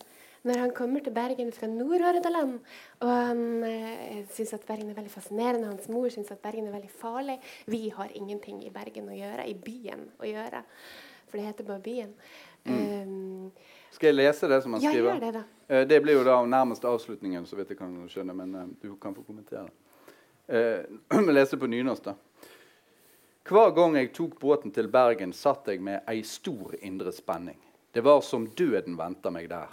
når han kommer til Bergen fra Nordhordland, og han eh, syns at Bergen er veldig fascinerende, hans mor syns at Bergen er veldig farlig Vi har ingenting i Bergen å gjøre, i byen å gjøre, for det heter bare byen. Um, Skal jeg lese det som han ja, skriver? gjør det, da. Eh, Det blir jo da nærmest avslutningen, så vidt jeg kan skjønne. Men eh, du kan få kommentere. Eh, Jeg leser på nynorsk, da. Hver gang jeg tok båten til Bergen, satt jeg med ei stor indre spenning. Det var som døden venta meg der.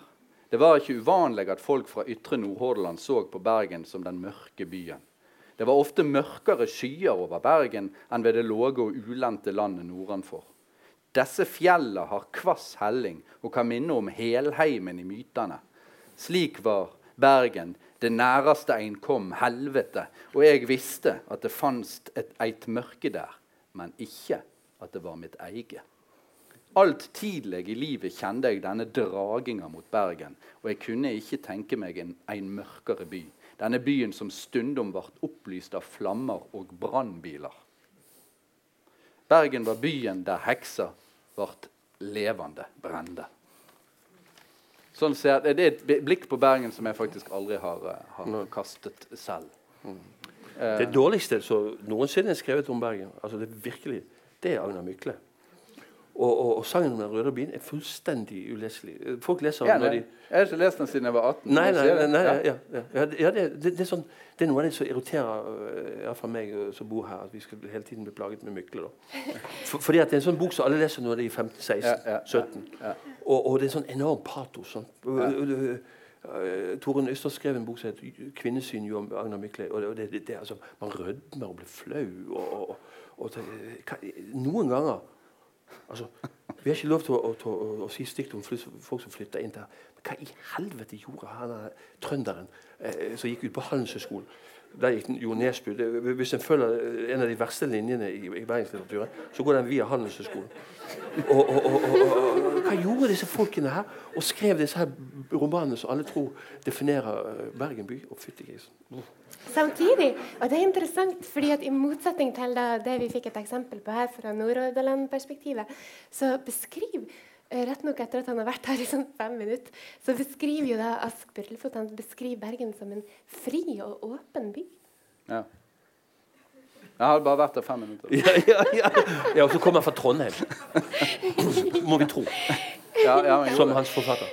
Det var ikke uvanlig at folk fra ytre Nordhordland så på Bergen som den mørke byen. Det var ofte mørkere skyer over Bergen enn ved det låge og ulendte landet nordenfor. Disse fjellene har kvass helling og kan minne om helheimen i mytene. Slik var Bergen det næreste ein kom helvete, og jeg visste at det fantes et eit mørke der, men ikke at det var mitt eget. Alt tidlig i livet kjente jeg denne draginga mot Bergen, og jeg kunne ikke tenke meg en, en mørkere by. Denne byen som stundom ble opplyst av flammer og brannbiler. Bergen var byen der heksa ble levende brende. Sånn ser, det er et blikk på Bergen som jeg faktisk aldri har, eh, har kastet selv. Det dårligste som noensinne er skrevet om Bergen, altså det virkelig, det er Agnar Mykle. Og, og, og sangen om den røde bien er fullstendig uleselig. Folk leser Ja, når de jeg har ikke lest den siden jeg var 18. Nei, nei, nei, nei Ja. ja, det, det, det, er sånn, det er noe av det som irriterer iallfall meg uh, som bor her, at vi skal hele tiden bli plaget med Mykle. For, fordi at det er en sånn bok som alle leser når de er 15-16, Ja, ja, ja, 17. ja. Og, og det er sånn enorm patos. Sånn. Uh, Torunn Øster skrev en bok som het 'Kvinnesyn' om Agnar Mykle. og det, det, det, altså, Man rødmer og blir flau. Og, og, og noen ganger altså, Vi har ikke lov til å, å, å, å si stygt om folk som flytter inn der. Men hva i helvete gjorde han der trønderen eh, som gikk ut på Handelshøyskolen? Der gikk Jo Nesbø. Hvis en følger en av de verste linjene i, i bergenslitteraturen, så går den via Handelshøyskolen. Og, og, og, og, hva gjorde disse folkene her? Og skrev disse her romanene som alle tror definerer eh, Bergen by. Og fyttegrisen. Samtidig, og det er interessant, fordi at i motsetning til da, det vi fikk et eksempel på her fra Nordhordland-perspektivet, så beskriver eh, Rett nok etter at han har vært her i sånn fem minutter, så beskriver jo da Ask Burlefot han beskriver Bergen som en fri og åpen by. Ja. Jeg har bare vært der fem minutter. Ja, ja, ja. ja og så kommer han fra Trondheim. Må vi tro. Ja, ja, men, Som hans forfatter.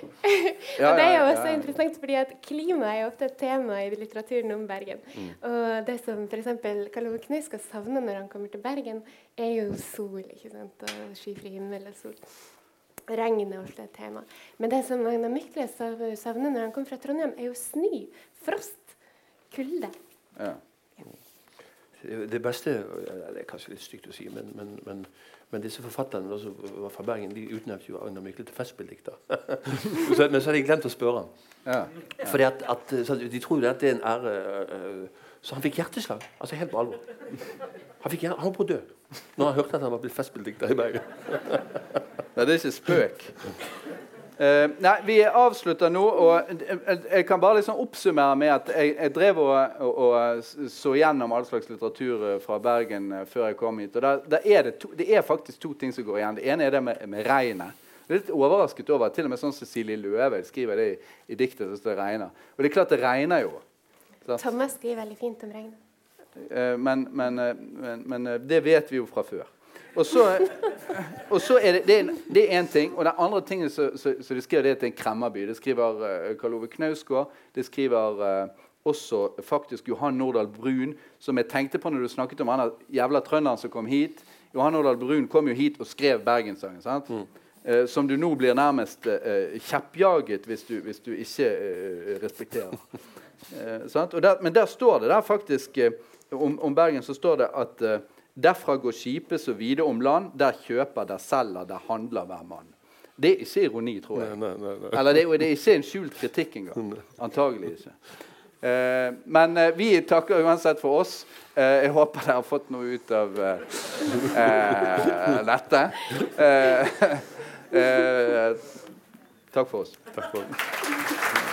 ja, og det er jo ja, også ja. interessant, fordi at klima er jo ofte et tema i litteraturen om Bergen. Mm. Og det som f.eks. Karl Ove Knaus skal savne når han kommer til Bergen, er jo sol. ikke sant? Og skyfri himmel og sol. Regn er ofte et tema. Men det som Magna Mykle sav- savner når han kommer fra Trondheim, er jo snø, frost, kulde. Ja. Det beste Det er kanskje litt stygt å si, men, men, men, men disse forfatterne som var fra Bergen, de utnevnte jo Agnar Mykle til festspilldikter. Men så hadde de glemt å spørre ham. Ja. Fordi at, at, så de tror jo at det er en ære øh, Så han fikk hjerteslag. Altså helt på alvor. Han, fikk, han var på å dø når han hørte at han var blitt festspilldikter i Bergen. Nei, det er ikke spøk. Eh, nei, Vi avslutter nå. og jeg, jeg kan bare liksom oppsummere med at jeg, jeg drev og, og, og så gjennom all slags litteratur eh, fra Bergen eh, før jeg kom hit. og der, der er det, to, det er faktisk to ting som går igjen. Det ene er det med, med regnet. Jeg er litt overrasket over at til og med sånn Cecilie Løve skriver det i, i diktet Så det regner. Og det er klart det regner jo. Så. Thomas skriver veldig fint om regnet. Uh, men, men, uh, men, men, eh, det vet vi jo fra før. Og så, og så er det, det er én ting. Og den andre tingen som de skriver, det er til en kremmerby. Det skriver uh, Karl Ove Knausgård. Det skriver uh, også faktisk Johan Nordahl Brun, som jeg tenkte på når du snakket om han jævla trønderen som kom hit. Johan Nordahl Brun kom jo hit og skrev Bergenssangen. sant? Mm. Uh, som du nå blir nærmest uh, kjeppjaget hvis du, hvis du ikke respekterer. Der, men der står det der faktisk om, om, Bergen så står det at derfra går skipet så vide om land, der kjøper, der selger, der handler hver mann. Det er ikke ironi, tror jeg. Nei, nei, nei, Eller det, det, er ikke en skjult kritikk engang. Antagelig ikke. Eh, men eh, vi takker uansett for oss. Eh, jeg håper dere har fått noe ut av dette. takk for oss. Takk for oss.